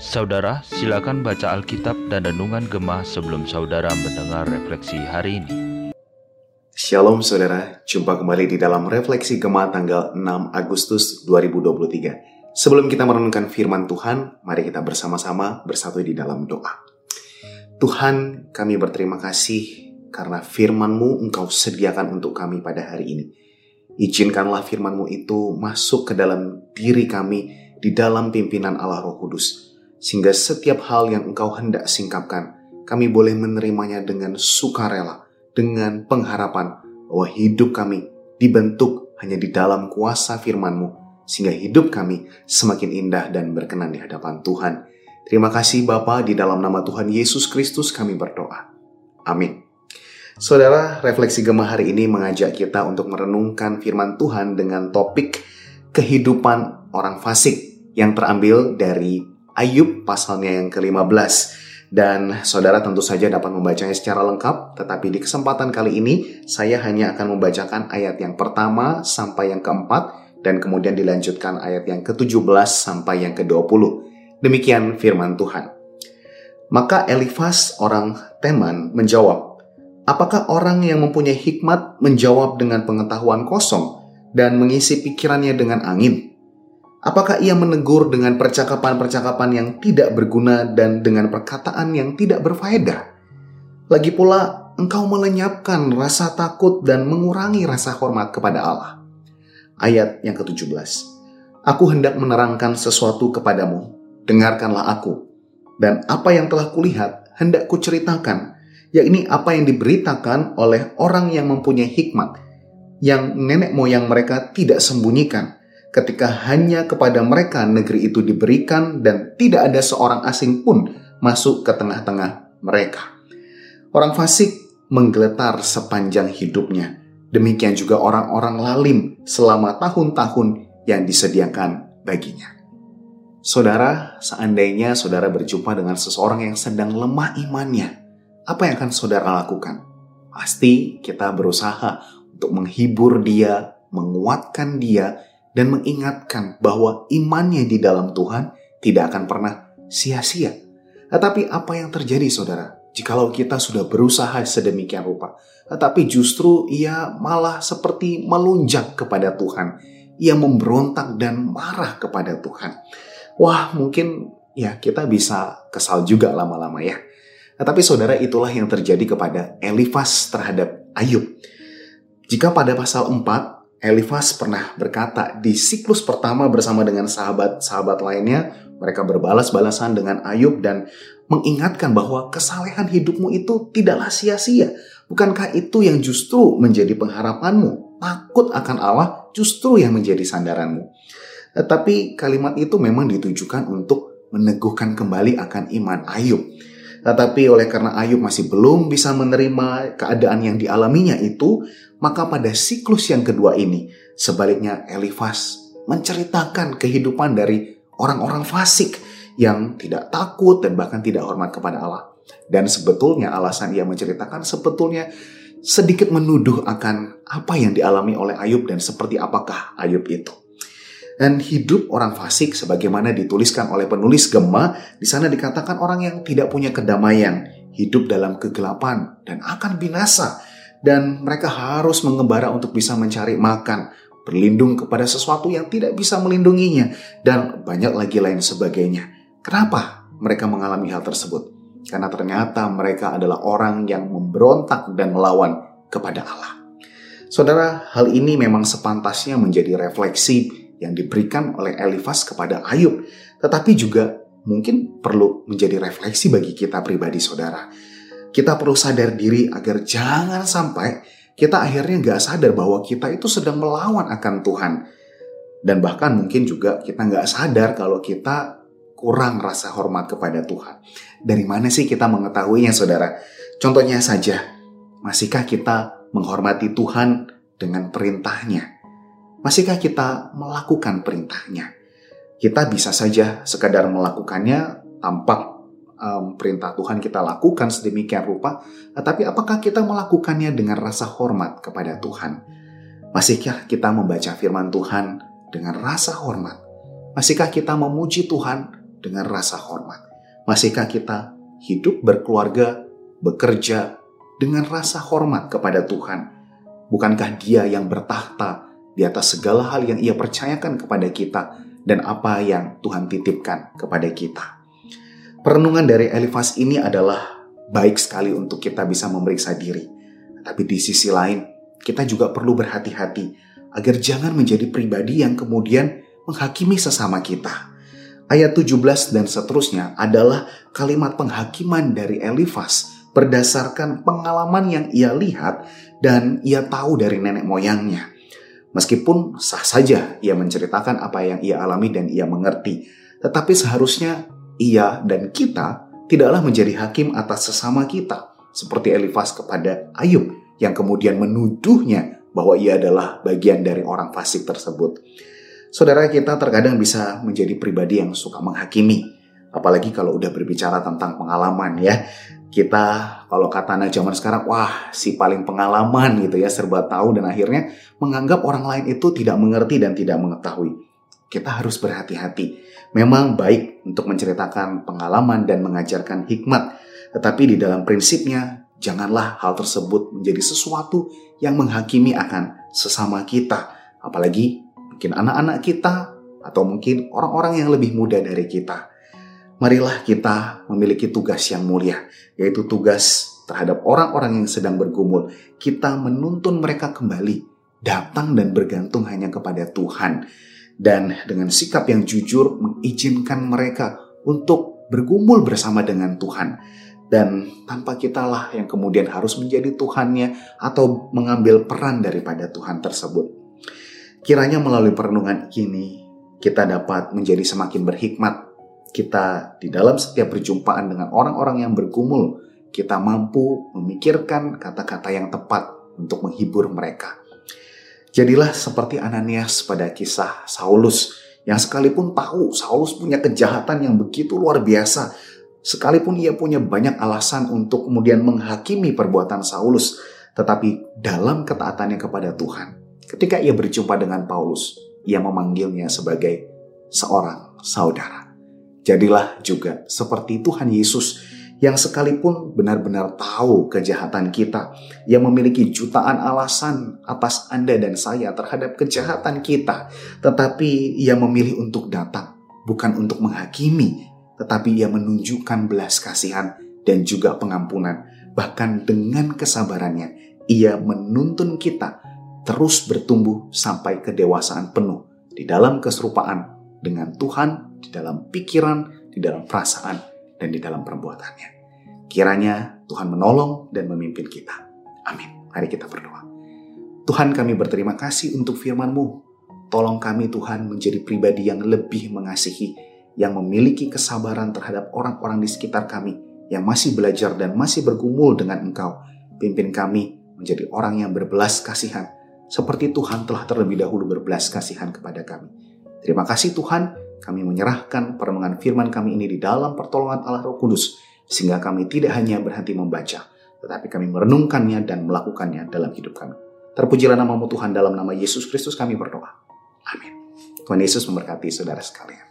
Saudara, silakan baca Alkitab dan Renungan Gemah sebelum saudara mendengar refleksi hari ini. Shalom saudara, jumpa kembali di dalam Refleksi Gemah tanggal 6 Agustus 2023. Sebelum kita merenungkan firman Tuhan, mari kita bersama-sama bersatu di dalam doa. Tuhan, kami berterima kasih karena firman-Mu Engkau sediakan untuk kami pada hari ini. Izinkanlah firman-Mu itu masuk ke dalam diri kami di dalam pimpinan Allah Roh Kudus sehingga setiap hal yang engkau hendak singkapkan, kami boleh menerimanya dengan sukarela, dengan pengharapan bahwa hidup kami dibentuk hanya di dalam kuasa firman-Mu, sehingga hidup kami semakin indah dan berkenan di hadapan Tuhan. Terima kasih Bapa di dalam nama Tuhan Yesus Kristus kami berdoa. Amin. Saudara, refleksi gemah hari ini mengajak kita untuk merenungkan firman Tuhan dengan topik kehidupan orang fasik yang terambil dari Ayub pasalnya yang ke-15. Dan saudara tentu saja dapat membacanya secara lengkap, tetapi di kesempatan kali ini saya hanya akan membacakan ayat yang pertama sampai yang keempat, dan kemudian dilanjutkan ayat yang ke-17 sampai yang ke-20. Demikian firman Tuhan. Maka Elifas orang Teman menjawab, Apakah orang yang mempunyai hikmat menjawab dengan pengetahuan kosong dan mengisi pikirannya dengan angin? Apakah ia menegur dengan percakapan-percakapan yang tidak berguna dan dengan perkataan yang tidak berfaedah? Lagi pula, engkau melenyapkan rasa takut dan mengurangi rasa hormat kepada Allah. Ayat yang ke-17. Aku hendak menerangkan sesuatu kepadamu, dengarkanlah aku. Dan apa yang telah kulihat, hendak kuceritakan, yakni apa yang diberitakan oleh orang yang mempunyai hikmat, yang nenek moyang mereka tidak sembunyikan, ketika hanya kepada mereka negeri itu diberikan dan tidak ada seorang asing pun masuk ke tengah-tengah mereka. Orang fasik menggeletar sepanjang hidupnya. Demikian juga orang-orang lalim selama tahun-tahun yang disediakan baginya. Saudara, seandainya saudara berjumpa dengan seseorang yang sedang lemah imannya, apa yang akan saudara lakukan? Pasti kita berusaha untuk menghibur dia, menguatkan dia, dan mengingatkan bahwa imannya di dalam Tuhan tidak akan pernah sia-sia. Tetapi apa yang terjadi saudara? Jikalau kita sudah berusaha sedemikian rupa, tetapi justru ia malah seperti melunjak kepada Tuhan. Ia memberontak dan marah kepada Tuhan. Wah, mungkin ya kita bisa kesal juga lama-lama ya. Tetapi saudara itulah yang terjadi kepada Elifas terhadap Ayub. Jika pada pasal 4 Elifas pernah berkata di siklus pertama bersama dengan sahabat-sahabat lainnya, mereka berbalas-balasan dengan Ayub dan mengingatkan bahwa kesalehan hidupmu itu tidaklah sia-sia. Bukankah itu yang justru menjadi pengharapanmu? Takut akan Allah justru yang menjadi sandaranmu. Tetapi kalimat itu memang ditujukan untuk meneguhkan kembali akan iman Ayub. Tetapi oleh karena Ayub masih belum bisa menerima keadaan yang dialaminya itu, maka pada siklus yang kedua ini, sebaliknya Elifas menceritakan kehidupan dari orang-orang fasik yang tidak takut dan bahkan tidak hormat kepada Allah. Dan sebetulnya alasan ia menceritakan sebetulnya sedikit menuduh akan apa yang dialami oleh Ayub dan seperti apakah Ayub itu. Dan hidup orang fasik sebagaimana dituliskan oleh penulis Gema, di sana dikatakan orang yang tidak punya kedamaian, hidup dalam kegelapan dan akan binasa. Dan mereka harus mengembara untuk bisa mencari makan, berlindung kepada sesuatu yang tidak bisa melindunginya, dan banyak lagi lain sebagainya. Kenapa mereka mengalami hal tersebut? Karena ternyata mereka adalah orang yang memberontak dan melawan kepada Allah. Saudara, hal ini memang sepantasnya menjadi refleksi yang diberikan oleh Elifas kepada Ayub, tetapi juga mungkin perlu menjadi refleksi bagi kita pribadi saudara. Kita perlu sadar diri agar jangan sampai kita akhirnya nggak sadar bahwa kita itu sedang melawan akan Tuhan. Dan bahkan mungkin juga kita nggak sadar kalau kita kurang rasa hormat kepada Tuhan. Dari mana sih kita mengetahuinya saudara? Contohnya saja, masihkah kita menghormati Tuhan dengan perintahnya? Masihkah kita melakukan perintahnya? Kita bisa saja sekadar melakukannya tampak um, perintah Tuhan kita lakukan sedemikian rupa, tetapi apakah kita melakukannya dengan rasa hormat kepada Tuhan? Masihkah kita membaca firman Tuhan dengan rasa hormat? Masihkah kita memuji Tuhan dengan rasa hormat? Masihkah kita hidup berkeluarga, bekerja dengan rasa hormat kepada Tuhan? Bukankah Dia yang bertahta di atas segala hal yang Ia percayakan kepada kita dan apa yang Tuhan titipkan kepada kita? Perenungan dari Elifas ini adalah baik sekali untuk kita bisa memeriksa diri. Tapi di sisi lain, kita juga perlu berhati-hati agar jangan menjadi pribadi yang kemudian menghakimi sesama kita. Ayat 17 dan seterusnya adalah kalimat penghakiman dari Elifas berdasarkan pengalaman yang ia lihat dan ia tahu dari nenek moyangnya. Meskipun sah saja ia menceritakan apa yang ia alami dan ia mengerti, tetapi seharusnya ia dan kita tidaklah menjadi hakim atas sesama kita, seperti Elifas kepada Ayub yang kemudian menuduhnya bahwa ia adalah bagian dari orang fasik tersebut. Saudara kita terkadang bisa menjadi pribadi yang suka menghakimi, apalagi kalau udah berbicara tentang pengalaman ya. Kita kalau kata anak zaman sekarang, wah si paling pengalaman gitu ya, serba tahu dan akhirnya menganggap orang lain itu tidak mengerti dan tidak mengetahui. Kita harus berhati-hati. Memang baik untuk menceritakan pengalaman dan mengajarkan hikmat, tetapi di dalam prinsipnya janganlah hal tersebut menjadi sesuatu yang menghakimi akan sesama kita, apalagi mungkin anak-anak kita atau mungkin orang-orang yang lebih muda dari kita. Marilah kita memiliki tugas yang mulia, yaitu tugas terhadap orang-orang yang sedang bergumul. Kita menuntun mereka kembali, datang dan bergantung hanya kepada Tuhan. Dan dengan sikap yang jujur mengizinkan mereka untuk bergumul bersama dengan Tuhan dan tanpa kitalah yang kemudian harus menjadi Tuhannya atau mengambil peran daripada Tuhan tersebut. Kiranya melalui perenungan ini kita dapat menjadi semakin berhikmat. Kita di dalam setiap perjumpaan dengan orang-orang yang bergumul, kita mampu memikirkan kata-kata yang tepat untuk menghibur mereka. Jadilah seperti Ananias pada kisah Saulus yang sekalipun tahu Saulus punya kejahatan yang begitu luar biasa, Sekalipun ia punya banyak alasan untuk kemudian menghakimi perbuatan Saulus, tetapi dalam ketaatannya kepada Tuhan, ketika ia berjumpa dengan Paulus, ia memanggilnya sebagai seorang saudara. Jadilah juga seperti Tuhan Yesus yang sekalipun benar-benar tahu kejahatan kita, yang memiliki jutaan alasan atas Anda dan saya terhadap kejahatan kita, tetapi ia memilih untuk datang, bukan untuk menghakimi, tetapi ia menunjukkan belas kasihan dan juga pengampunan. Bahkan dengan kesabarannya, ia menuntun kita terus bertumbuh sampai kedewasaan penuh di dalam keserupaan dengan Tuhan, di dalam pikiran, di dalam perasaan, dan di dalam perbuatannya. Kiranya Tuhan menolong dan memimpin kita. Amin. Mari kita berdoa. Tuhan kami berterima kasih untuk firman-Mu. Tolong kami Tuhan menjadi pribadi yang lebih mengasihi yang memiliki kesabaran terhadap orang-orang di sekitar kami yang masih belajar dan masih bergumul dengan Engkau. Pimpin kami menjadi orang yang berbelas kasihan, seperti Tuhan telah terlebih dahulu berbelas kasihan kepada kami. Terima kasih Tuhan, kami menyerahkan perenungan firman kami ini di dalam pertolongan Allah Roh Kudus, sehingga kami tidak hanya berhenti membaca, tetapi kami merenungkannya dan melakukannya dalam hidup kami. Terpujilah namamu Tuhan dalam nama Yesus Kristus kami berdoa. Amin. Tuhan Yesus memberkati saudara sekalian.